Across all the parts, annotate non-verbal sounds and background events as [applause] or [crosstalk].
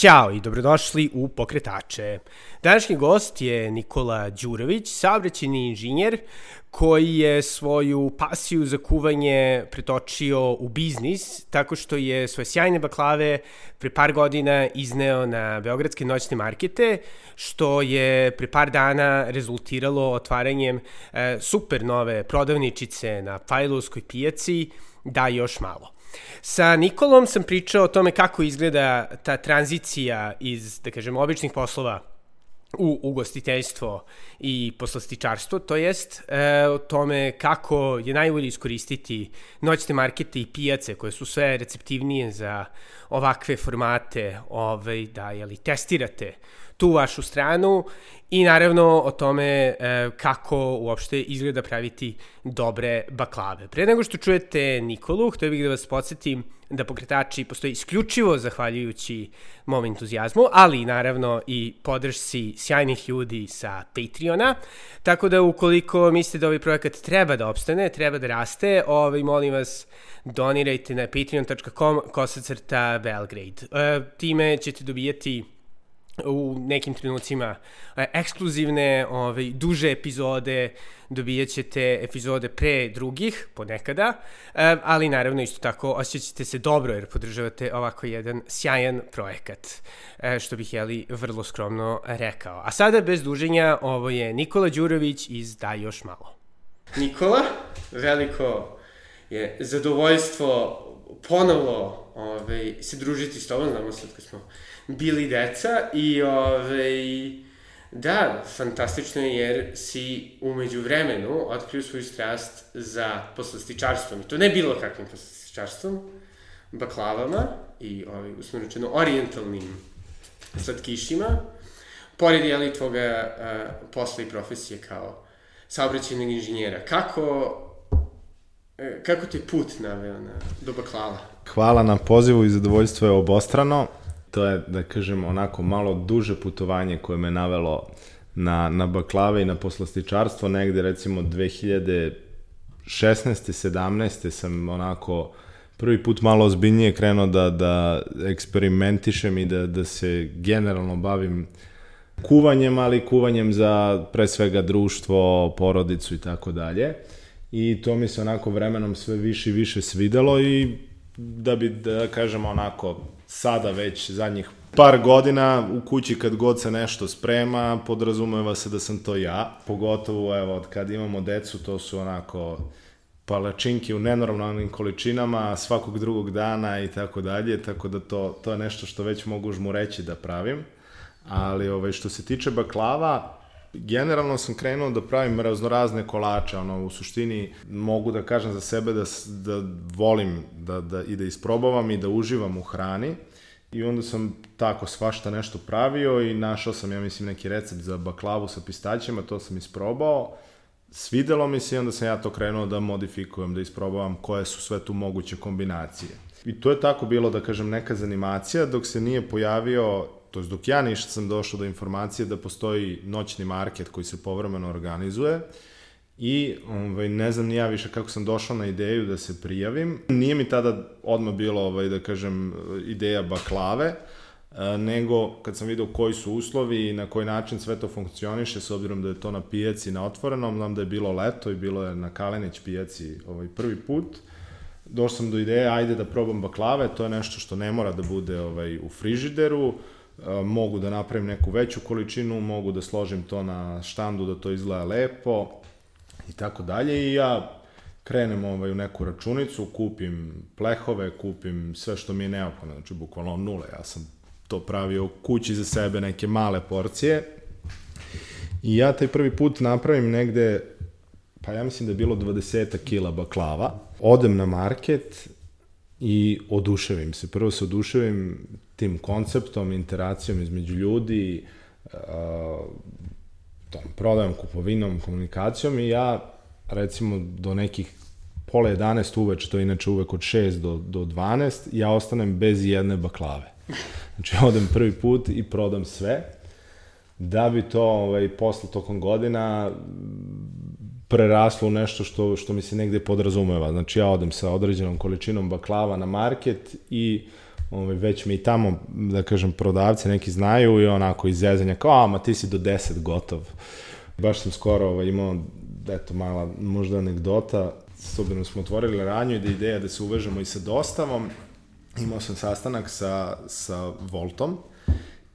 Ćao i dobrodošli u Pokretače. Današnji gost je Nikola Đurović, saobraćeni inženjer koji je svoju pasiju za kuvanje pretočio u biznis tako što je svoje sjajne baklave pre par godina izneo na beogradske noćne markete, što je pre par dana rezultiralo otvaranjem e, super nove prodavničice na Fajlovskoj pijaci, da još malo. Sa Nikolom sam pričao o tome kako izgleda ta tranzicija iz, da kažem, običnih poslova u ugostiteljstvo i poslastičarstvo, to jest e, o tome kako je najbolje iskoristiti noćne markete i pijace koje su sve receptivnije za ovakve formate, ovaj, da jeli, testirate tu vašu stranu i naravno o tome e, kako uopšte izgleda praviti dobre baklave. Pre nego što čujete Nikolu, htio bih da vas podsjetim da pokretači postoji isključivo zahvaljujući mom entuzijazmu, ali naravno i podršci sjajnih ljudi sa Patreona. Tako da ukoliko mislite da ovaj projekat treba da opstane, treba da raste, ovaj, molim vas donirajte na patreon.com kosacrta Belgrade. E, time ćete dobijati u nekim trenucima e, ekskluzivne, ovaj, duže epizode, dobijat ćete epizode pre drugih, ponekada, e, ali naravno isto tako osjećate se dobro jer podržavate ovako jedan sjajan projekat, e, što bih jeli vrlo skromno rekao. A sada bez duženja, ovo je Nikola Đurović iz Da još malo. Nikola, veliko je zadovoljstvo ponovo ovaj, se družiti s tobom, znamo sad kad smo bili deca i ovaj, da, fantastično je jer si umeđu vremenu otkrio svoju strast za poslastičarstvom. I to ne bilo kakvim poslastičarstvom, baklavama i ovaj, uslovno rečeno orientalnim slatkišima, pored jeli tvoga uh, posla i profesije kao saobraćajnog inženjera. Kako, e, kako te put naveo na, do baklava? Hvala na pozivu i zadovoljstvo je obostrano to je, da kažem, onako malo duže putovanje koje me navelo na, na baklave i na poslastičarstvo, negde recimo 2016. 17. sam onako prvi put malo ozbiljnije krenuo da, da eksperimentišem i da, da se generalno bavim kuvanjem, ali kuvanjem za pre svega društvo, porodicu i tako dalje. I to mi se onako vremenom sve više i više svidelo i da bi, da kažemo onako, sada već zadnjih par godina u kući kad god se nešto sprema, podrazumeva se da sam to ja. Pogotovo, evo, od kad imamo decu, to su onako palačinke u nenormalnim količinama svakog drugog dana i tako dalje, tako da to, to je nešto što već mogu žmu reći da pravim. Ali ovaj, što se tiče baklava, generalno sam krenuo da pravim raznorazne kolače, ono, u suštini mogu da kažem za sebe da, da volim da, da, i da isprobavam i da uživam u hrani. I onda sam tako svašta nešto pravio i našao sam, ja mislim, neki recept za baklavu sa pistaćima, to sam isprobao. Svidelo mi se i onda sam ja to krenuo da modifikujem, da isprobavam koje su sve tu moguće kombinacije. I to je tako bilo, da kažem, neka zanimacija, dok se nije pojavio to je dok ja ništa sam došao do informacije da postoji noćni market koji se povremeno organizuje i ovaj, ne znam ni ja više kako sam došao na ideju da se prijavim. Nije mi tada odmah bilo, ovaj, da kažem, ideja baklave, e, nego kad sam vidio koji su uslovi i na koji način sve to funkcioniše, s obzirom da je to na pijaci na otvorenom, znam da je bilo leto i bilo je na Kalenić pijaci ovaj prvi put, došao sam do ideje, ajde da probam baklave, to je nešto što ne mora da bude ovaj, u frižideru, mogu da napravim neku veću količinu, mogu da složim to na štandu da to izgleda lepo i tako dalje. I ja krenem ovaj, u neku računicu, kupim plehove, kupim sve što mi je neophodno, znači bukvalno nule, ja sam to pravio kući za sebe, neke male porcije. I ja taj prvi put napravim negde, pa ja mislim da je bilo 20 kila baklava, odem na market i oduševim se. Prvo se oduševim tim konceptom, interakcijom između ljudi, uh, tom prodajom, kupovinom, komunikacijom i ja recimo do nekih pola 11 uveče, to je inače uvek od 6 do, do 12, ja ostanem bez jedne baklave. Znači, odem prvi put i prodam sve. da bi to ovaj, posle tokom godina preraslo u nešto što, što mi se negde podrazumeva. Znači ja odem sa određenom količinom baklava na market i ovaj, već mi i tamo, da kažem, prodavci neki znaju i onako iz zezanja kao, a ma ti si do 10 gotov. Baš sam skoro ovaj, imao, eto, mala možda anegdota, s obzirom smo otvorili ranju i da ideja da se uvežemo i sa dostavom, imao sam sastanak sa, sa Voltom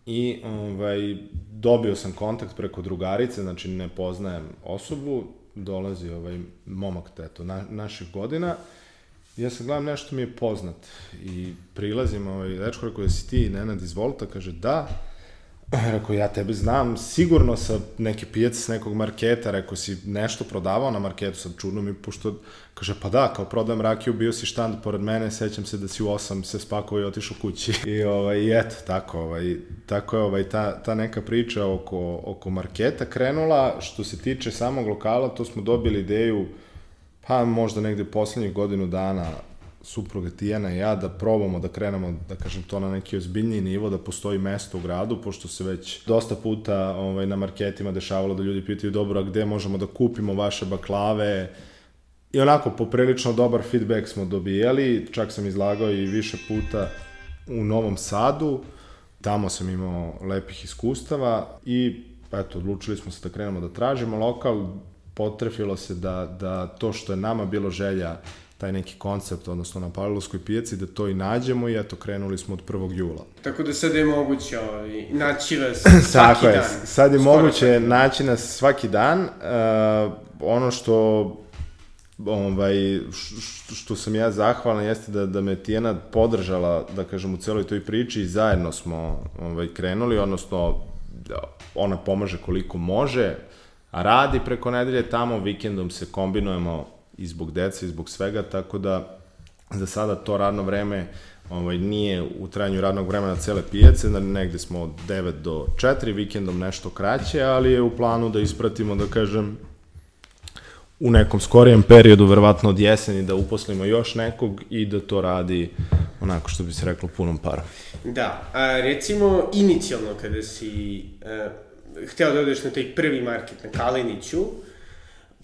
i ovaj, dobio sam kontakt preko drugarice, znači ne poznajem osobu, dolazi ovaj momak eto, na, naših godina, ja sam gledam nešto mi je poznat i prilazim, ovaj, dečko rekao, jesi ti Nenad iz Volta? Kaže, da. [clears throat] Rekao, ja tebe znam, sigurno sa neke pijace, s nekog marketa, rekao si nešto prodavao na marketu, sad čudno mi, pošto, kaže, pa da, kao prodajem rakiju, bio si štand pored mene, sećam se da si u osam se spakao i otišao kući. [laughs] I, ovaj, i eto, tako, ovaj, tako je ovaj, ta, ta neka priča oko, oko marketa krenula, što se tiče samog lokala, to smo dobili ideju, pa možda negde poslednjih godinu dana supruga Tijana i ja da probamo da krenemo, da kažem to na neki ozbiljniji nivo, da postoji mesto u gradu, pošto se već dosta puta ovaj, na marketima dešavalo da ljudi pitaju dobro, a gde možemo da kupimo vaše baklave, I onako, poprilično dobar feedback smo dobijali, čak sam izlagao i više puta u Novom Sadu, tamo sam imao lepih iskustava i eto, odlučili smo se da krenemo da tražimo lokal, potrefilo se da, da to što je nama bilo želja taj neki koncept, odnosno na Pavlovskoj pijaci, da to i nađemo i eto, krenuli smo od 1. jula. Tako da sad je moguće ovaj, naći vas [laughs] svaki Tako dan. je, sad je Skoro moguće dan. naći nas svaki dan. Uh, ono što ovaj, što sam ja zahvalan jeste da, da me Tijena podržala, da kažem, u celoj toj priči i zajedno smo ovaj, krenuli, odnosno da, ona pomaže koliko može, a radi preko nedelje tamo, vikendom se kombinujemo i zbog dece i zbog svega, tako da za sada to radno vreme ovaj, nije u trajanju radnog vremena cele pijace, negde smo od 9 do 4, vikendom nešto kraće, ali je u planu da ispratimo, da kažem, u nekom skorijem periodu, verovatno od jeseni, da uposlimo još nekog i da to radi onako što bi se reklo punom parom. Da, a recimo inicijalno kada si uh, hteo da odeš na taj prvi market na Kaliniću,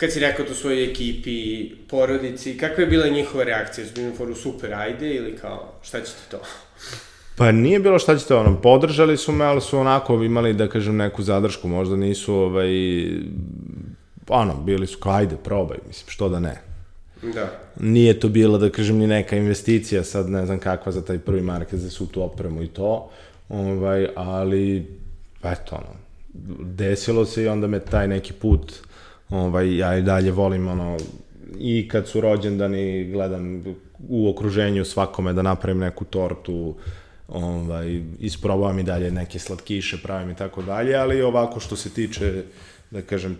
kad si rekao to svojoj ekipi, porodici, kakva je bila njihova reakcija? Su bili foru super, ajde, ili kao, šta ćete to? [laughs] Pa nije bilo šta ćete, ono, podržali su me, ali su onako imali, da kažem, neku zadršku, možda nisu, ovaj, ono, bili su kao, ajde, probaj, mislim, što da ne. Da. Nije to bila, da kažem, ni neka investicija, sad ne znam kakva za taj prvi market, za svu tu opremu i to, ovaj, ali, eto, ono, desilo se i onda me taj neki put, ovaj, ja i dalje volim, ono, i kad su rođendani, gledam u okruženju svakome da napravim neku tortu, ovaj, isprobavam i dalje neke slatkiše, pravim i tako dalje, ali ovako što se tiče, da kažem,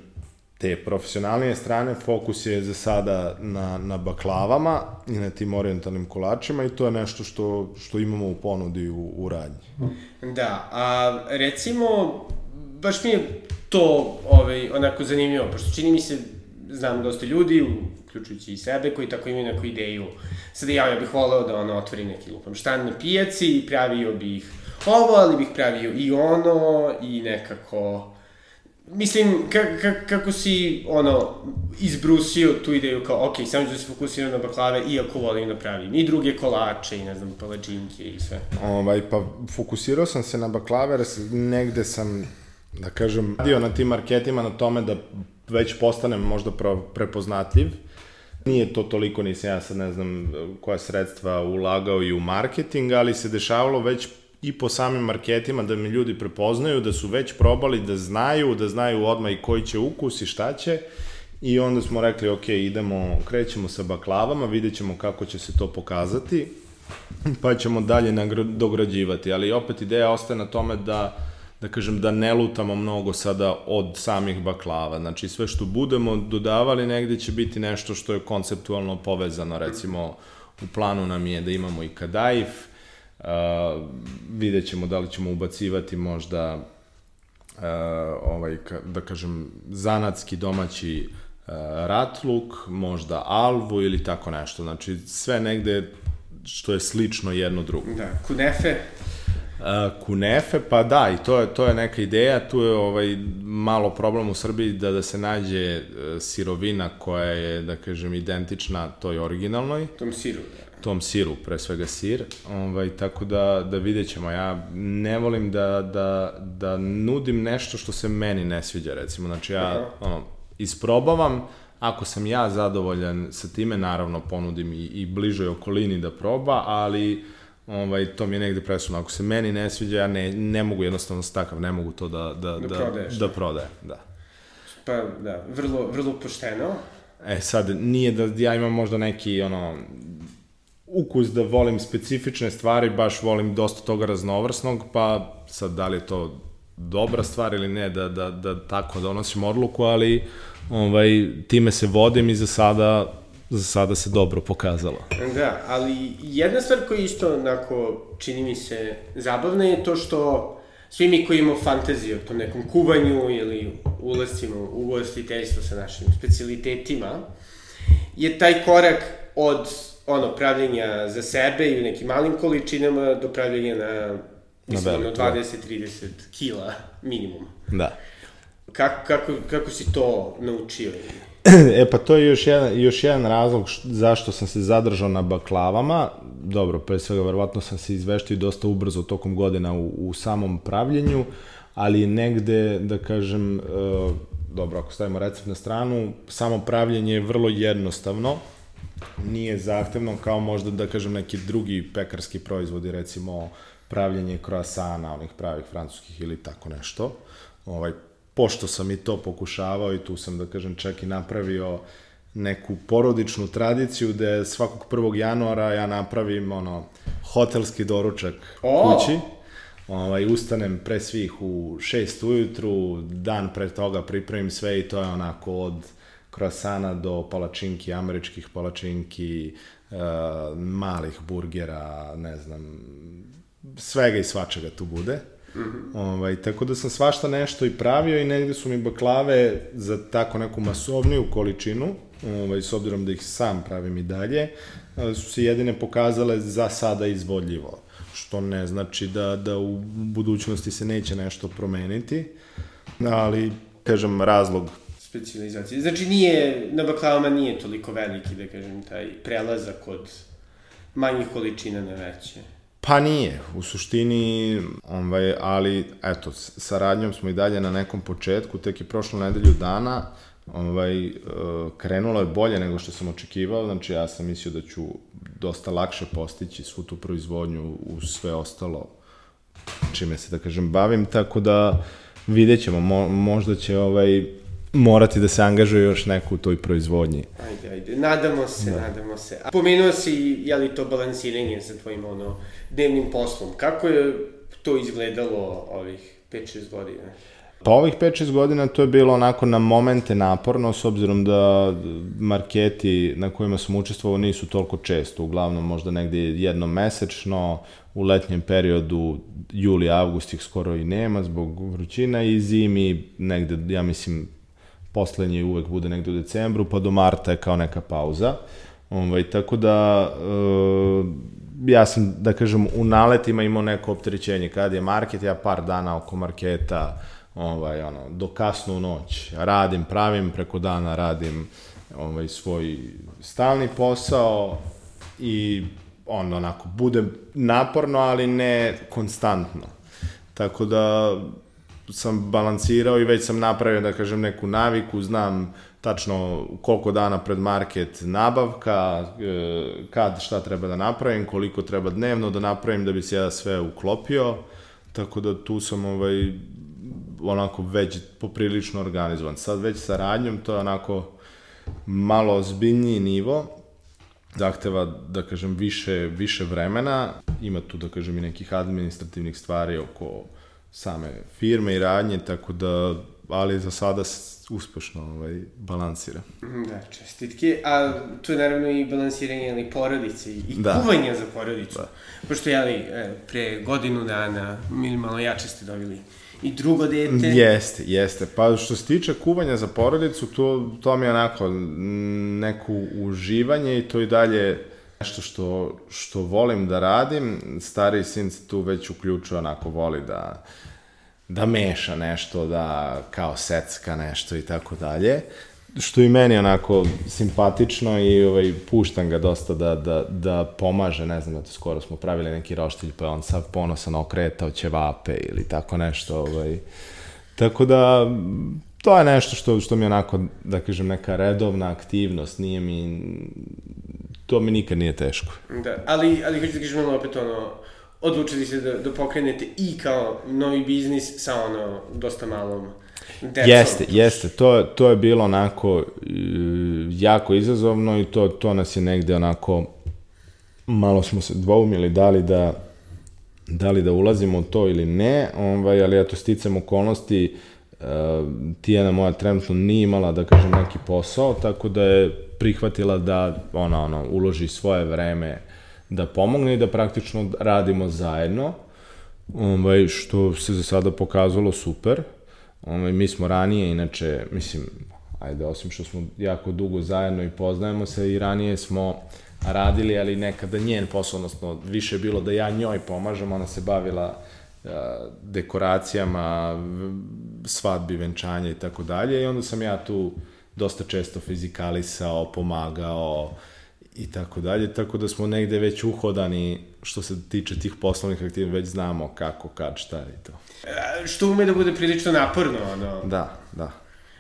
te profesionalnije strane, fokus je za sada na, na baklavama i na tim orientalnim kolačima i to je nešto što, što imamo u ponudi u, u radnji. Da, a recimo, baš mi je to ovaj, onako zanimljivo, pošto čini mi se, znam dosta ljudi, uključujući i sebe, koji tako imaju neku ideju. Sada ja, ja bih voleo da ono otvori neki lupam štan na pijaci i pravio bih ovo, ali bih pravio i ono i nekako... Mislim, ka, ka, kako si, ono, izbrusio tu ideju kao, ok, samo ću da se fokusiram na baklave, iako volim da pravim i druge kolače i, ne znam, palačinke i sve. Ovaj, pa fokusirao sam se na baklave, negde sam, da kažem, radio na tim marketima na tome da već postanem možda prepoznatljiv. Nije to toliko, nisam ja sad ne znam koja sredstva ulagao i u marketing, ali se dešavalo već i po samim marketima da me ljudi prepoznaju, da su već probali, da znaju, da znaju odmah i koji će ukus i šta će. I onda smo rekli, ok, idemo, krećemo sa baklavama, vidjet ćemo kako će se to pokazati pa ćemo dalje dograđivati, ali opet ideja ostaje na tome da da kažem da ne lutamo mnogo sada od samih baklava. Znači sve što budemo dodavali negde će biti nešto što je konceptualno povezano. Recimo u planu nam je da imamo i kadaif, uh, vidjet ćemo da li ćemo ubacivati možda uh, ovaj, da kažem, zanatski domaći uh, ratluk, možda alvu ili tako nešto. Znači, sve negde što je slično jedno drugo. Da, kunefe, kunefe, pa da, i to je, to je neka ideja, tu je ovaj, malo problem u Srbiji da, da se nađe uh, sirovina koja je, da kažem, identična toj originalnoj. Tom siru, da. Tom siru, pre svega sir, ovaj, tako da, da vidjet ćemo. Ja ne volim da, da, da nudim nešto što se meni ne sviđa, recimo. Znači, ja ono, isprobavam, ako sam ja zadovoljan sa time, naravno ponudim i, i bližoj okolini da proba, ali ovaj, to mi je negde presudno. Ako se meni ne sviđa, ja ne, ne mogu jednostavno stakav, ne mogu to da, da, da, da, prodaješ, da prodaje. Da. Pa da, vrlo, vrlo pošteno. E sad, nije da ja imam možda neki, ono, ukus da volim specifične stvari, baš volim dosta toga raznovrsnog, pa sad da li je to dobra stvar ili ne, da, da, da tako donosim odluku, ali ovaj, time se vodim i za sada za sada se dobro pokazalo. Da, ali jedna stvar koja isto onako čini mi se zabavna je to što svi mi koji imamo fantaziju o tom nekom kuvanju ili ulazcima u ugostiteljstvo sa našim specialitetima, je taj korak od ono, pravljenja za sebe i u nekim malim količinama do pravljenja na, mislim, na 20-30 da. kila minimum. Da. Kako, kako, kako si to naučio? [clears throat] E pa to je još jedan, još jedan razlog zašto sam se zadržao na baklavama. Dobro, pre svega verovatno sam se izveštio dosta ubrzo tokom godina u, u samom pravljenju, ali negde, da kažem, e, dobro, ako stavimo recept na stranu, samo pravljenje je vrlo jednostavno, nije zahtevno kao možda, da kažem, neki drugi pekarski proizvodi, recimo pravljenje kroasana, onih pravih francuskih ili tako nešto. Ovaj, pošto sam i to pokušavao i tu sam, da kažem, čak i napravio neku porodičnu tradiciju gde svakog 1. januara ja napravim ono hotelski doručak oh. kući. Ovaj, ustanem pre svih u 6 ujutru, dan pre toga pripremim sve i to je onako od krasana do palačinki, američkih palačinki, uh, malih burgera, ne znam, svega i svačega tu bude. -hmm. ovaj, tako da sam svašta nešto i pravio i negde su mi baklave za tako neku masovniju količinu, ovaj, s obzirom da ih sam pravim i dalje, su se jedine pokazale za sada izvodljivo. Što ne znači da, da u budućnosti se neće nešto promeniti, ali, kažem, razlog specializacije. Znači nije, na baklavama nije toliko veliki, da kažem, taj prelazak od manjih količina na veće. Pa nije, u suštini, ovaj, ali eto, saradnjom smo i dalje na nekom početku, tek je prošlo nedelju dana, ovaj, e, krenulo je bolje nego što sam očekivao, znači ja sam mislio da ću dosta lakše postići svu tu proizvodnju u sve ostalo čime se, da kažem, bavim, tako da vidjet ćemo, mo, možda će ovaj, morati da se angažuje još neko u toj proizvodnji. Ajde, ajde, nadamo se, da. nadamo se. A pomenuo si, je li to balansiranje sa tvojim ono, dnevnim poslom. Kako je to izgledalo ovih 5-6 godina? Pa ovih 5-6 godina to je bilo onako na momente naporno, s obzirom da marketi na kojima sam učestvovao nisu toliko često, uglavnom možda negde jednom mesečno, u letnjem periodu juli, avgust ih skoro i nema zbog vrućina i zimi negde, ja mislim, poslednji uvek bude negde u decembru, pa do marta je kao neka pauza. Ovaj, tako da, e, ja sam, da kažem, u naletima imao neko opterećenje. Kad je market, ja par dana oko marketa, ovaj, ono, do kasnu noć radim, pravim, preko dana radim ovaj, svoj stalni posao i onda onako, bude naporno, ali ne konstantno. Tako da, sam balansirao i već sam napravio, da kažem, neku naviku, znam tačno koliko dana pred market nabavka, e, kad šta treba da napravim, koliko treba dnevno da napravim da bi se ja sve uklopio, tako da tu sam ovaj, onako već poprilično organizovan. Sad već sa radnjom to je onako malo ozbiljniji nivo, zahteva, da kažem, više, više vremena, ima tu, da kažem, i nekih administrativnih stvari oko same firme i radnje, tako da, ali za sada uspešno ovaj, balansira. Da, čestitke. A tu je naravno i balansiranje ali, porodice i da. kuvanje za porodicu. Da. Pošto, jeli, e, pre godinu dana minimalno jače ste dobili i drugo dete. Jeste, jeste. Pa što se tiče kuvanja za porodicu, to, to mi je onako neko uživanje i to i dalje nešto što, što volim da radim. Stari sin se tu već uključuje, onako voli da, da meša nešto, da kao secka nešto i tako dalje. Što i meni onako simpatično i ovaj, puštam ga dosta da, da, da pomaže, ne znam, eto, skoro smo pravili neki roštilj, pa je on sad ponosan okretao ćevape ili tako nešto. Ovaj. Tako da, to je nešto što, što mi onako, da kažem, neka redovna aktivnost, nije mi, to mi nikad nije teško. Da, ali, ali hoću da kažem ono opet ono, odlučili se da, da pokrenete i kao novi biznis sa ono, dosta malom decom. Jeste, jeste, to, to je bilo onako uh, jako izazovno i to, to nas je negde onako, malo smo se dvoumili da li da, da li da ulazimo u to ili ne, ovaj, ali eto, sticam okolnosti, uh, Tijana moja trenutno nije imala, da kažem, neki posao, tako da je prihvatila da ona, ona, uloži svoje vreme da pomogne i da praktično radimo zajedno, ovaj, što se za sada pokazalo super. Ovaj, mi smo ranije, inače, mislim, ajde, osim što smo jako dugo zajedno i poznajemo se, i ranije smo radili, ali nekada njen posao, odnosno više bilo da ja njoj pomažem, ona se bavila dekoracijama, svadbi, venčanja i tako dalje i onda sam ja tu dosta često fizikalisao, pomagao i tako dalje, tako da smo negde već uhodani što se tiče tih poslovnih aktivnosti, već znamo kako, kad, šta i to. E, što ume da bude prilično naporno, ono. Da, da.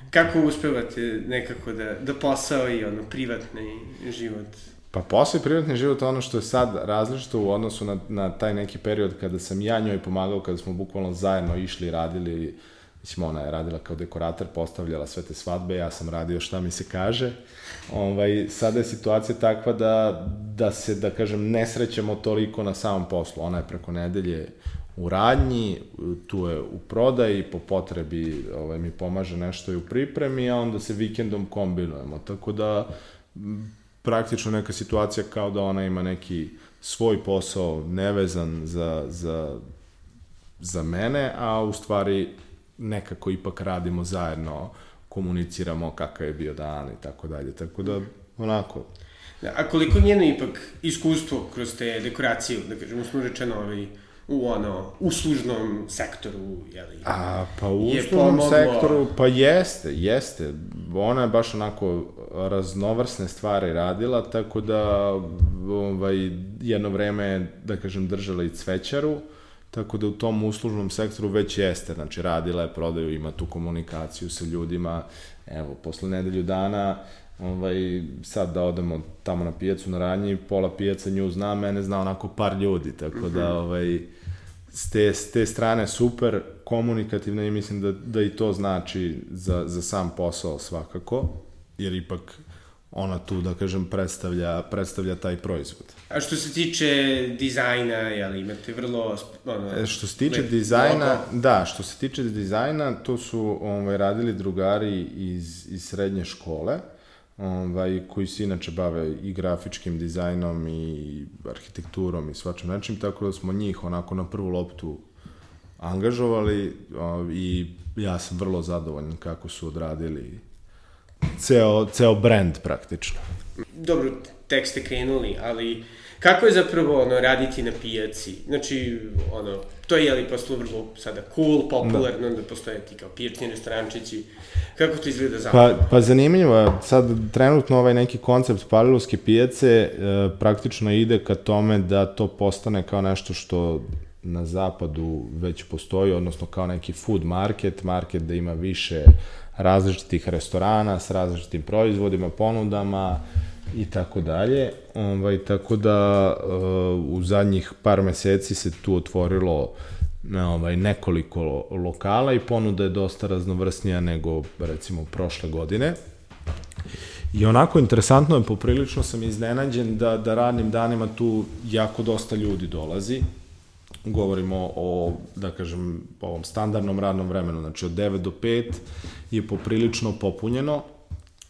Kako uspevate nekako da, da posao i ono, privatni život Pa posao i privatni život ono što je sad različito u odnosu na, na taj neki period kada sam ja njoj pomagao, kada smo bukvalno zajedno išli radili, mislim ona je radila kao dekorator, postavljala sve te svadbe, ja sam radio šta mi se kaže. Ovaj, sada je situacija takva da, da se, da kažem, ne srećemo toliko na samom poslu. Ona je preko nedelje u radnji, tu je u prodaji, po potrebi ovaj, mi pomaže nešto i u pripremi, a onda se vikendom kombinujemo. Tako da praktično neka situacija kao da ona ima neki svoj posao nevezan za, za, za mene, a u stvari nekako ipak radimo zajedno, komuniciramo kakav je bio dan i tako dalje. Tako da, onako... Da, a koliko njeno ipak iskustvo kroz te dekoracije, da kažem, smo rečeno, ovaj, u ono uslužnom sektoru, je li? A, pa u uslužnom pomoglo... sektoru, pa jeste, jeste. Ona je baš onako raznovrsne stvari radila, tako da ovaj, jedno vreme, da kažem, držala i cvećaru, tako da u tom uslužnom sektoru već jeste, znači radila je prodaju, ima tu komunikaciju sa ljudima, evo, posle nedelju dana, ovaj, sad da odemo tamo na pijacu na ranji, pola pijaca nju zna, mene zna onako par ljudi, tako da, mhm. ovaj, s te, s te strane super, komunikativno i mislim da, da i to znači za, za sam posao svakako, jer ipak ona tu, da kažem, predstavlja, predstavlja taj proizvod. A što se tiče dizajna, jel imate vrlo... Ono, e, što se tiče dizajna, logo. da, što se tiče dizajna, to su ovaj, radili drugari iz, iz srednje škole, ovaj, koji se inače bave i grafičkim dizajnom i arhitekturom i svačim nečim, tako da smo njih onako na prvu loptu angažovali ovaj, i ja sam vrlo zadovoljan kako su odradili ceo, ceo brand praktično. Dobro, tek ste krenuli, ali kako je zapravo ono, raditi na pijaci? Znači, ono, to je li poslu vrlo sada cool, popularno, da, da postoje ti kao pijačni restorančići. Kako to izgleda zapravo? Pa, pa zanimljivo, sad trenutno ovaj neki koncept palilovske pijace e, praktično ide ka tome da to postane kao nešto što na zapadu već postoji, odnosno kao neki food market, market da ima više različitih restorana s različitim proizvodima, ponudama i tako dalje. Ovaj, tako da uh, u zadnjih par meseci se tu otvorilo ovaj, nekoliko lokala i ponuda je dosta raznovrsnija nego recimo prošle godine. I onako interesantno je, poprilično sam iznenađen da, da radnim danima tu jako dosta ljudi dolazi govorimo o, da kažem, ovom standardnom radnom vremenu, znači od 9 do 5 je poprilično popunjeno,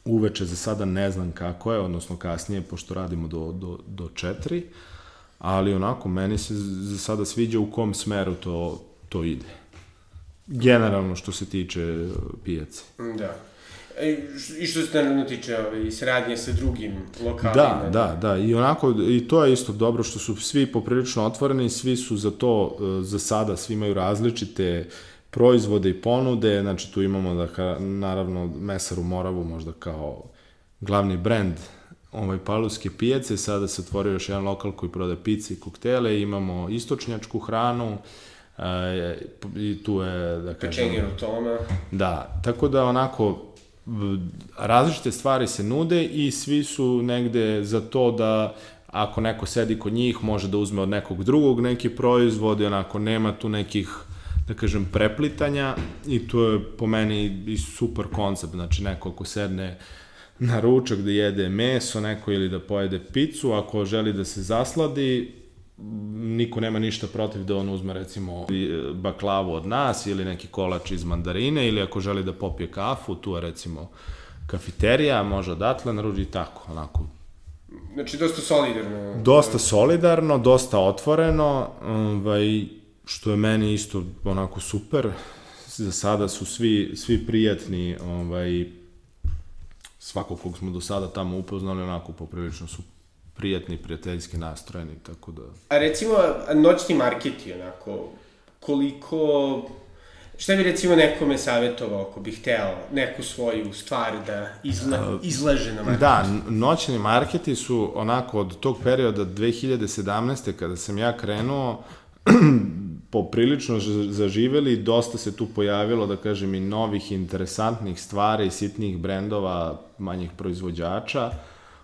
uveče za sada ne znam kako je, odnosno kasnije, pošto radimo do, do, do 4, ali onako, meni se za sada sviđa u kom smeru to, to ide. Generalno što se tiče pijace. Da. E, I što se naravno tiče ovaj, sradnje sa drugim lokalima. Da, da, da. I onako, i to je isto dobro što su svi poprilično otvoreni, svi su za to, e, za sada, svi imaju različite proizvode i ponude, znači tu imamo da, naravno, Mesar u Moravu možda kao glavni brend ovaj paluske pijace, sada se otvorio još jedan lokal koji prodaje pice i koktele, imamo istočnjačku hranu, e, i tu je, da kažem... Pečenje rotona. Da, tako da onako, različite stvari se nude i svi su negde za to da ako neko sedi kod njih može da uzme od nekog drugog neki proizvod i onako nema tu nekih da kažem preplitanja i to je po meni i super koncept, znači neko ko sedne na ručak da jede meso neko ili da pojede picu, ako želi da se zasladi, niko nema ništa protiv da on uzme recimo baklavu od nas ili neki kolač iz mandarine ili ako želi da popije kafu, tu je recimo kafiterija, može odatle naruži i tako, onako. Znači dosta solidarno. Dosta solidarno, dosta otvoreno, ovaj, što je meni isto onako super. Za sada su svi, svi prijatni, ovaj, svako kog smo do sada tamo upoznali, onako poprilično su prijatni, prijateljski nastrojeni, tako da... A recimo, noćni marketi, onako, koliko... Šta bi recimo nekome savjetovao ako bi hteo neku svoju stvar da izla, izlaže na marketu? Da, noćni marketi su onako od tog perioda 2017. kada sam ja krenuo, [clears throat] poprilično zaživeli, dosta se tu pojavilo, da kažem, i novih interesantnih stvari, sitnih brendova, manjih proizvođača,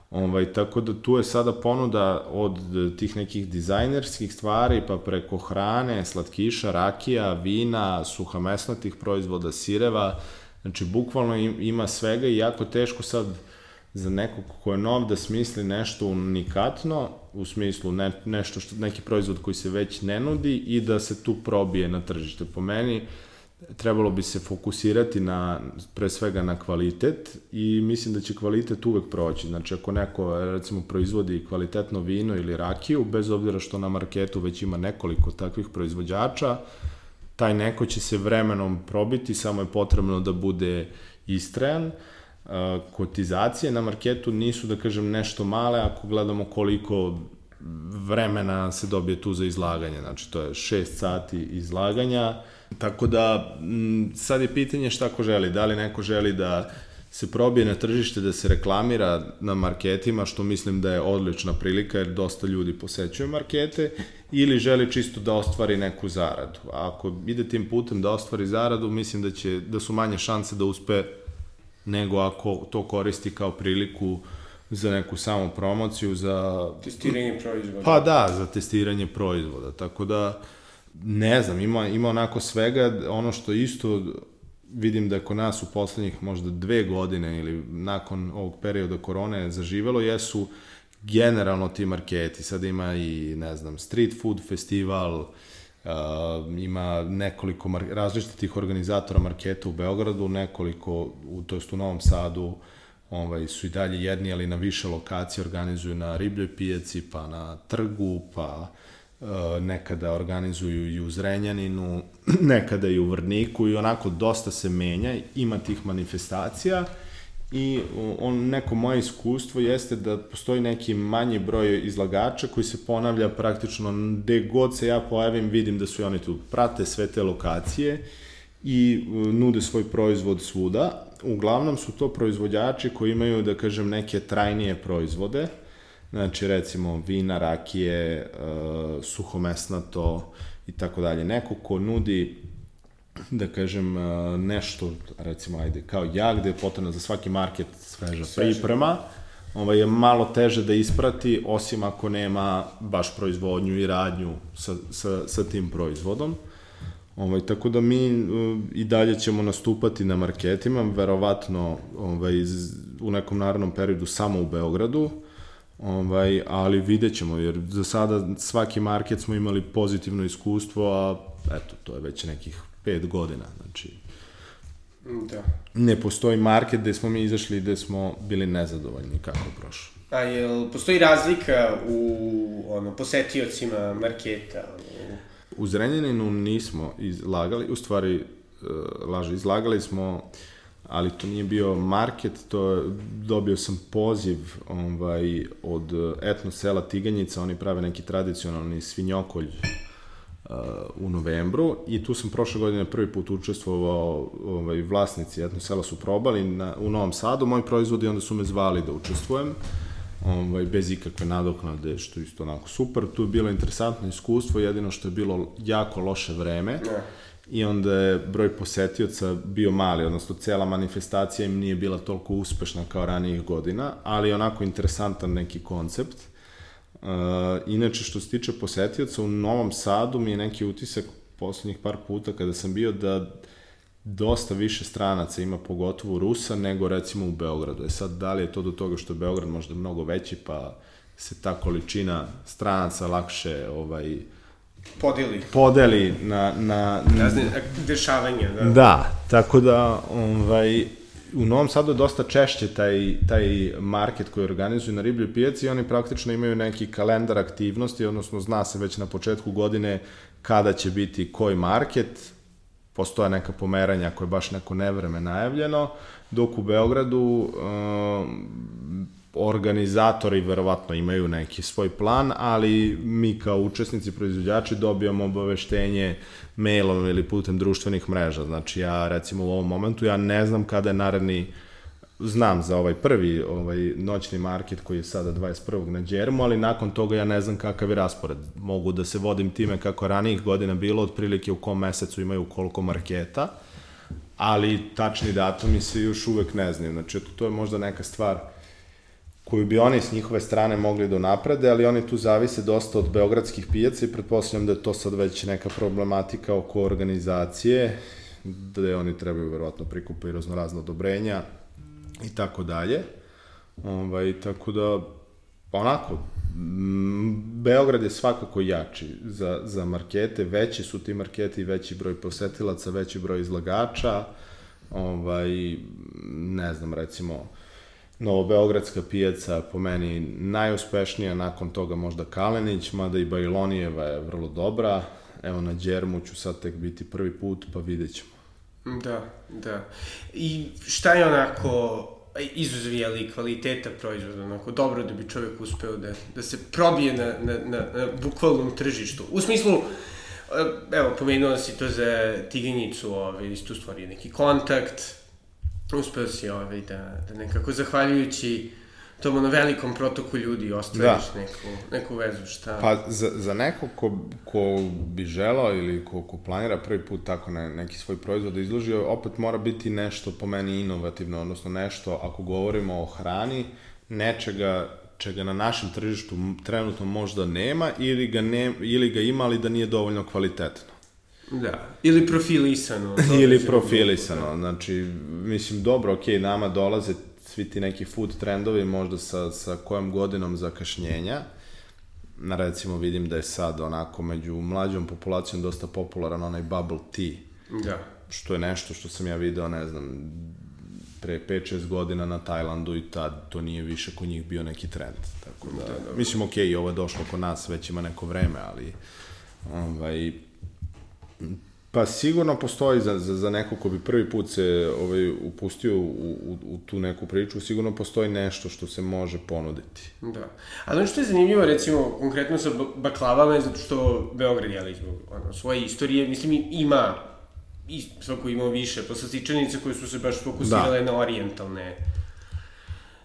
Ovaj, tako da tu je sada ponuda od tih nekih dizajnerskih stvari, pa preko hrane, slatkiša, rakija, vina, suhamesnatih proizvoda, sireva, znači bukvalno ima svega i jako teško sad za nekog ko je nov da smisli nešto unikatno, u smislu ne, nešto što, neki proizvod koji se već ne nudi i da se tu probije na tržište. Po meni, trebalo bi se fokusirati na, pre svega na kvalitet i mislim da će kvalitet uvek proći. Znači, ako neko, recimo, proizvodi kvalitetno vino ili rakiju, bez obzira što na marketu već ima nekoliko takvih proizvođača, taj neko će se vremenom probiti, samo je potrebno da bude istrajan. Kotizacije na marketu nisu, da kažem, nešto male ako gledamo koliko vremena se dobije tu za izlaganje. Znači, to je 6 sati izlaganja, Tako da, sad je pitanje šta ko želi. Da li neko želi da se probije na tržište, da se reklamira na marketima, što mislim da je odlična prilika, jer dosta ljudi posećuje markete, ili želi čisto da ostvari neku zaradu. A ako ide tim putem da ostvari zaradu, mislim da, će, da su manje šanse da uspe nego ako to koristi kao priliku za neku samu promociju, za... Testiranje proizvoda. Pa da, za testiranje proizvoda. Tako da, ne znam, ima, ima onako svega, ono što isto vidim da je kod nas u poslednjih možda dve godine ili nakon ovog perioda korone zaživelo, jesu generalno ti marketi. Sad ima i, ne znam, street food festival, uh, ima nekoliko mar različitih organizatora marketa u Beogradu, nekoliko, u, to jest u Novom Sadu, ovaj, su i dalje jedni, ali na više lokacije organizuju na ribljoj pijaci, pa na trgu, pa Eh, nekada organizuju i u Zrenjaninu, [clears throat] nekada i u Vrniku i onako dosta se menja, ima tih manifestacija i on, neko moje iskustvo jeste da postoji neki manji broj izlagača koji se ponavlja praktično gde god se ja pojavim vidim da su i oni tu prate sve te lokacije i eh, nude svoj proizvod svuda. Uglavnom su to proizvođači koji imaju, da kažem, neke trajnije proizvode, Znači, recimo, vina, rakije, uh, suhomesnato i tako dalje. Neko ko nudi da kažem, uh, nešto, recimo, ajde, kao ja, gde je potrebno za svaki market sveža Sveže. priprema, ovaj, je malo teže da isprati, osim ako nema baš proizvodnju i radnju sa, sa, sa tim proizvodom. Ovaj, tako da mi uh, i dalje ćemo nastupati na marketima, verovatno ovaj, u nekom narodnom periodu samo u Beogradu, Ovaj, ali vidjet ćemo, jer za sada svaki market smo imali pozitivno iskustvo, a eto, to je već nekih pet godina, znači da. ne postoji market gde smo mi izašli gde smo bili nezadovoljni kako je prošlo. A jel postoji razlika u ono, posetiocima marketa? Ono? U Zrenjaninu nismo izlagali, u stvari, uh, laže, izlagali smo ali to nije bio market, to dobio sam poziv ovaj, od etno sela Tiganjica, oni prave neki tradicionalni svinjokolj uh, u novembru i tu sam prošle godine prvi put učestvovao, ovaj, vlasnici etno sela su probali na, u Novom Sadu, moji proizvodi onda su me zvali da učestvujem ovaj, bez ikakve nadoknade, što isto onako super. Tu je bilo interesantno iskustvo, jedino što je bilo jako loše vreme. Ne i onda je broj posetioca bio mali, odnosno cela manifestacija im nije bila toliko uspešna kao ranijih godina, ali onako interesantan neki koncept. Uh, inače, što se tiče posetioca, u Novom Sadu mi je neki utisak poslednjih par puta kada sam bio da dosta više stranaca ima pogotovo Rusa nego recimo u Beogradu. E sad, da li je to do toga što je Beograd možda mnogo veći, pa se ta količina stranaca lakše ovaj, podeli. Podeli na... na, na Razne dešavanja, da. Da, tako da, ovaj, u Novom Sadu je dosta češće taj, taj market koji organizuju na ribljoj pijaci i oni praktično imaju neki kalendar aktivnosti, odnosno zna se već na početku godine kada će biti koji market, postoje neka pomeranja koje je baš neko nevreme najavljeno, dok u Beogradu um, organizatori verovatno imaju neki svoj plan, ali mi kao učesnici, proizvođači dobijamo obaveštenje mailom ili putem društvenih mreža. Znači ja recimo u ovom momentu ja ne znam kada je naredni znam za ovaj prvi ovaj noćni market koji je sada 21. na Đermu, ali nakon toga ja ne znam kakav je raspored. Mogu da se vodim time kako ranijih godina bilo, otprilike u kom mesecu imaju koliko marketa, ali tačni datumi se još uvek ne znaju. Znači, to je možda neka stvar koju bi oni s njihove strane mogli da naprede, ali oni tu zavise dosta od beogradskih pijaca i pretpostavljam da je to sad već neka problematika oko organizacije, gde oni trebaju verovatno prikupiti raznorazno odobrenja i tako dalje. Ovaj, tako da, onako, Beograd je svakako jači za, za markete, veći su ti marketi, veći broj posetilaca, veći broj izlagača, ovaj, ne znam, recimo, Novobeogradska pijaca po meni najuspešnija, nakon toga možda Kalenić, mada i Bajlonijeva je vrlo dobra. Evo na Đermu ću sad tek biti prvi put, pa vidjet ćemo. Da, da. I šta je onako izuzvijali kvaliteta proizvoda, onako dobro da bi čovjek uspeo da, da se probije na, na, na, na bukvalnom tržištu. U smislu, evo, pomenuo si to za Tiganjicu, ovaj, istu stvari neki kontakt, uspeo si ovaj, da, da nekako zahvaljujući tom ono velikom protoku ljudi ostvariš da. neku, neku vezu, šta? Pa za, za neko ko, ko bi želao ili ko, ko planira prvi put tako ne, neki svoj proizvod da izloži, opet mora biti nešto po meni inovativno, odnosno nešto, ako govorimo o hrani, nečega čega na našem tržištu trenutno možda nema ili ga, ne, ili ga ima, ali da nije dovoljno kvalitetno. Da, ili profilisano. [laughs] ili profilisano, znači, mislim, dobro, ok, nama dolaze svi ti neki food trendovi možda sa, sa kojom godinom zakašnjenja, na recimo vidim da je sad onako među mlađom populacijom dosta popularan onaj bubble tea. Da. Što je nešto što sam ja video, ne znam, pre 5-6 godina na Tajlandu i tad to nije više kod njih bio neki trend. Tako da, da, da. mislim, ok, ovo je došlo kod nas, već ima neko vreme, ali ovaj, Pa sigurno postoji za, za, za neko ko bi prvi put se ovaj, upustio u, u, u tu neku priču, sigurno postoji nešto što se može ponuditi. Da. A ono što je zanimljivo, recimo, konkretno sa baklavama je zato što Beograd, jel, zbog ono, svoje istorije, mislim, ima i svako imao više poslastičanice koje su se baš fokusirale da. na orijentalne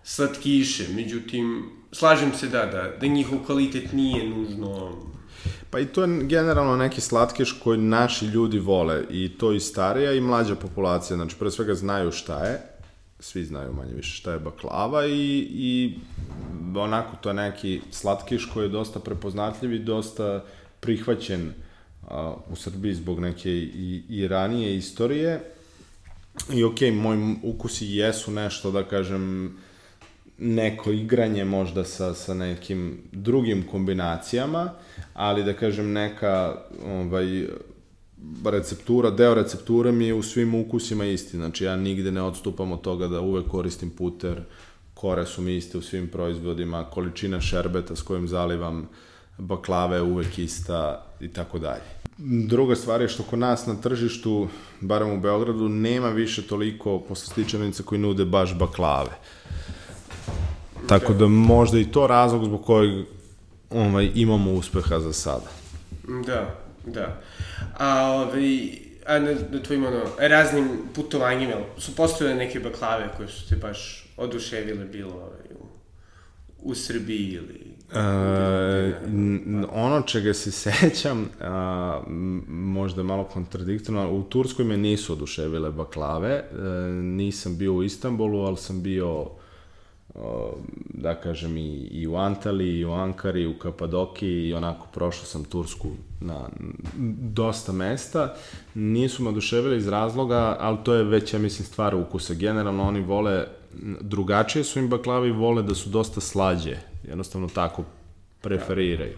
slatkiše, međutim, slažem se da, da, da njihov kvalitet nije nužno Pa i to je generalno neki slatkiš koji naši ljudi vole i to i starija i mlađa populacija, znači pre svega znaju šta je, svi znaju manje više šta je baklava i, i onako to je neki slatkiš koji je dosta prepoznatljiv i dosta prihvaćen a, u Srbiji zbog neke i, i ranije istorije. I okej, okay, moji ukusi jesu nešto, da kažem, neko igranje možda sa, sa nekim drugim kombinacijama, ali da kažem neka ovaj, receptura, deo recepture mi je u svim ukusima isti, znači ja nigde ne odstupam od toga da uvek koristim puter, kore su mi iste u svim proizvodima, količina šerbeta s kojim zalivam baklave je uvek ista i tako dalje. Druga stvar je što kod nas na tržištu, barem u Beogradu, nema više toliko poslastičarnica koji nude baš baklave. Tako da možda i to razlog zbog kojeg ovaj, imamo uspeha za sada. Da, da. A, ovaj, a na, na tvojim ono, raznim putovanjima, su postojale neke baklave koje su te baš oduševile bilo ovaj, u, u Srbiji ili... E, ono čega se [laughs] sećam, a, možda malo kontradiktorno, u Turskoj me nisu oduševile baklave, e, nisam bio u Istanbulu, ali sam bio da kažem i, i u Antali, i u Ankari, i u Kapadoki i onako prošao sam Tursku na dosta mesta. Nisu me oduševili iz razloga, ali to je već, ja mislim, stvar ukusa. Generalno oni vole, drugačije su im baklavi, vole da su dosta slađe. Jednostavno tako preferiraju.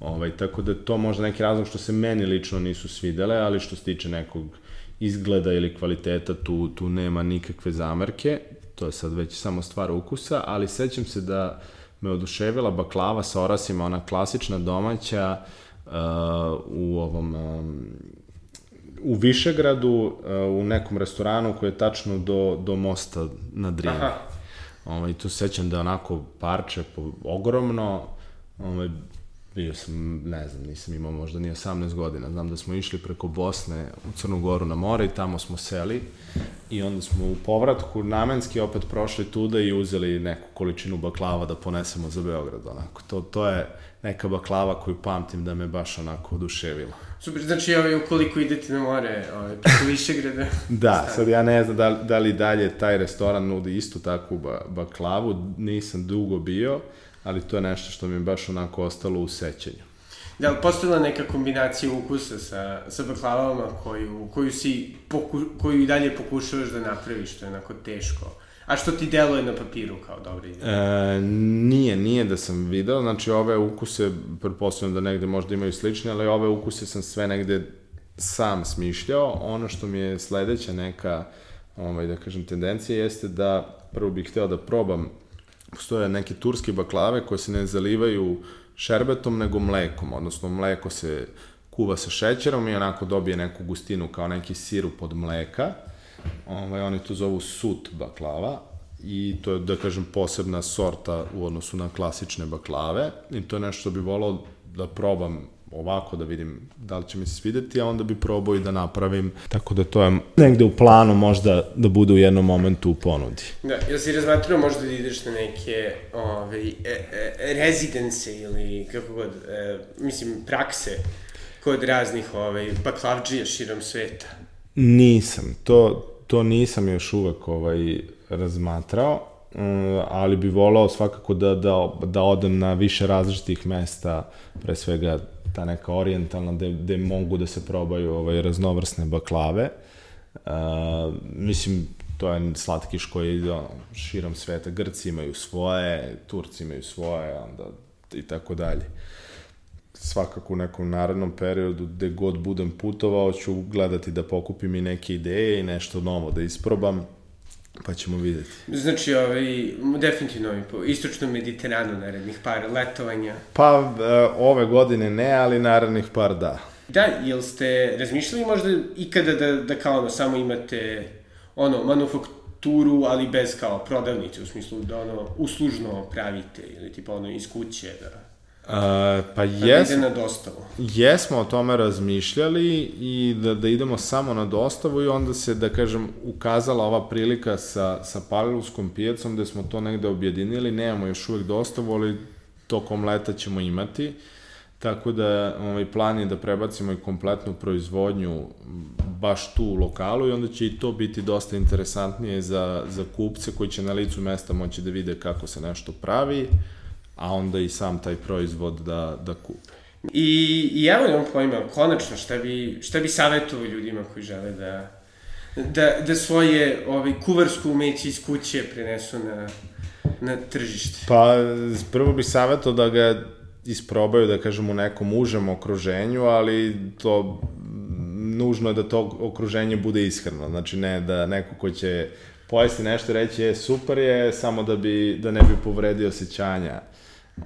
Ovaj, tako da to možda neki razlog što se meni lično nisu svidele, ali što se tiče nekog izgleda ili kvaliteta, tu, tu nema nikakve zamerke to je sad već samo stvar ukusa, ali sećam se da me oduševila baklava sa orasima, ona klasična domaća uh, u ovom um, u Višegradu, uh, u nekom restoranu koji je tačno do, do mosta na Drini. Ovaj, tu sećam da je onako parče po, ogromno, ovaj, bio sam, ne znam, nisam imao možda ni 18 godina, znam da smo išli preko Bosne u Crnu Goru na more i tamo smo seli i onda smo u povratku namenski opet prošli tuda i uzeli neku količinu baklava da ponesemo za Beograd, onako. To, to je neka baklava koju pamtim da me baš onako oduševila. Super, znači ovaj, ukoliko idete na more, ovaj, preko Višegrada... [laughs] da, sad ja ne znam da, li, da li dalje taj restoran nudi istu takvu ba, baklavu, nisam dugo bio, ali to je nešto što mi je baš onako ostalo u sećanju. Da li postojila neka kombinacija ukusa sa, sa baklavama koju, koju, si, poku, koju i dalje pokušavaš da napraviš, što je onako teško? A što ti deluje na papiru kao dobra ideja? E, nije, nije da sam video, znači ove ukuse, pretpostavljam da negde možda imaju slične, ali ove ukuse sam sve negde sam smišljao. Ono što mi je sledeća neka, ovaj, da kažem, tendencija jeste da prvo bih hteo da probam postoje neke turske baklave koje se ne zalivaju šerbetom, nego mlekom, odnosno mleko se kuva sa šećerom i onako dobije neku gustinu kao neki sirup od mleka. Ovaj, oni to zovu sut baklava i to je, da kažem, posebna sorta u odnosu na klasične baklave i to je nešto što bi volao da probam ovako da vidim da li će mi se svideti, a onda bi probao i da napravim, tako da to je negde u planu možda da bude u jednom momentu u ponudi. Da, jel si razmatrao možda da ideš na neke ove, ovaj, e, e, rezidence ili kako god, e, mislim, prakse kod raznih ovaj, baklavđija širom sveta? Nisam, to, to nisam još uvek ovaj, razmatrao, mm, ali bi volao svakako da, da, da odem na više različitih mesta, pre svega ta neka orijentalna, gde, gde mogu da se probaju ovaj, raznovrsne baklave. Uh, mislim, to je slatkiš koji ide širom sveta. Grci imaju svoje, Turci imaju svoje, onda i tako dalje. Svakako u nekom narednom periodu, gde god budem putovao, ću gledati da pokupim i neke ideje i nešto novo da isprobam Pa ćemo videti. Znači, ovaj, definitivno ovaj, po istočnom Mediteranu narednih par letovanja. Pa, e, ove godine ne, ali narednih par da. Da, jel ste razmišljali možda ikada da, da kao ono, samo imate ono, manufakturu, ali bez kao prodavnice, u smislu da ono, uslužno pravite ili tipa ono iz kuće, da... Uh, pa jes, da ide na dostavu. Jesmo o tome razmišljali i da, da idemo samo na dostavu i onda se, da kažem, ukazala ova prilika sa, sa Palilskom pijacom gde smo to negde objedinili, nemamo još uvek dostavu, ali tokom leta ćemo imati. Tako da ovaj, plan je da prebacimo i kompletnu proizvodnju baš tu u lokalu i onda će i to biti dosta interesantnije za, za kupce koji će na licu mesta moći da vide kako se nešto pravi a onda i sam taj proizvod da, da kupe. I, i evo imam pojma, konačno, šta bi, šta bi savjetovao ljudima koji žele da, da, da svoje ovaj, kuvarsku umeće iz kuće prenesu na, na tržište? Pa, prvo bih savjetovao da ga isprobaju, da kažem, u nekom užem okruženju, ali to nužno je da to okruženje bude ishrano. Znači, ne da neko ko će pojesti nešto reći je super je, samo da, bi, da ne bi povredio osjećanja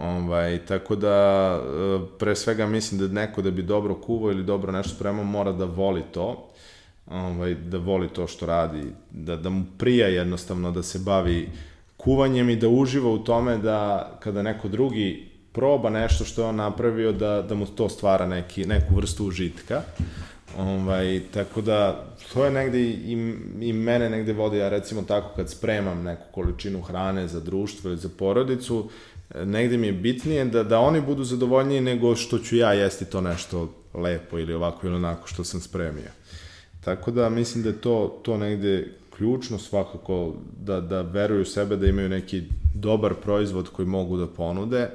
Ovaj, tako da, e, pre svega mislim da neko da bi dobro kuvao ili dobro nešto spremao mora da voli to, ovaj, da voli to što radi, da, da mu prija jednostavno da se bavi kuvanjem i da uživa u tome da kada neko drugi proba nešto što je on napravio, da, da mu to stvara neki, neku vrstu užitka. Ovaj, tako da, to je negde i, i mene negde vodi, ja recimo tako kad spremam neku količinu hrane za društvo ili za porodicu, negde mi je bitnije da, da oni budu zadovoljniji nego što ću ja jesti to nešto lepo ili ovako ili onako što sam spremio. Tako da mislim da je to, to negde ključno svakako da, da veruju u sebe, da imaju neki dobar proizvod koji mogu da ponude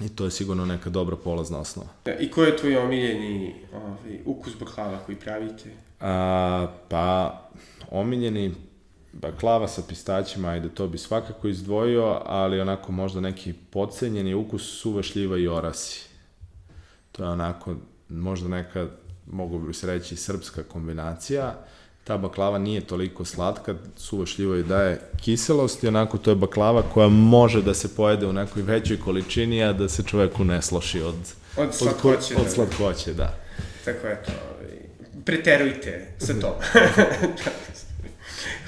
i to je sigurno neka dobra polazna osnova. I koji je tvoj omiljeni ovaj, ukus baklava koji pravite? A, pa, omiljeni baklava sa pistaćima, ajde, to bi svakako izdvojio, ali onako možda neki podcenjeni ukus suve šljiva i orasi. To je onako, možda neka, mogu bi se reći, srpska kombinacija. Ta baklava nije toliko slatka, suva šljiva i daje kiselost i onako to je baklava koja može da se pojede u nekoj većoj količini, a da se čoveku ne sloši od, od slatkoće. Od, od, od slatkoće, da. Tako eto, ovaj, preterujte sa to. [laughs] [laughs]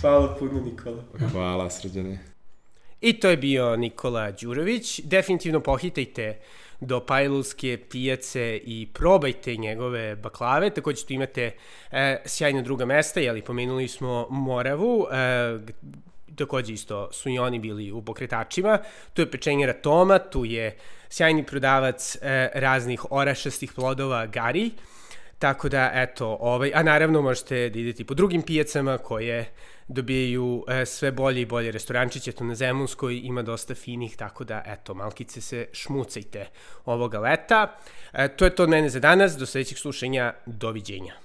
Hvala puno, Nikola. Hvala, srđane. I to je bio Nikola Đurović. Definitivno pohitajte do Pajlulske pijace i probajte njegove baklave. Takođe tu imate e, sjajna druga mesta, jeli pomenuli smo Moravu, e, takođe isto su i oni bili u pokretačima. Tu je pečenjera Toma, tu je sjajni prodavac e, raznih orašastih plodova Gari. Tako da, eto, ovaj, a naravno možete da idete po drugim pijacama koje dobijaju e, sve bolje i bolje restorančiće, to na Zemunskoj ima dosta finih, tako da, eto, malkice se šmucajte ovoga leta. E, to je to od mene za danas, do sledećeg slušanja, doviđenja.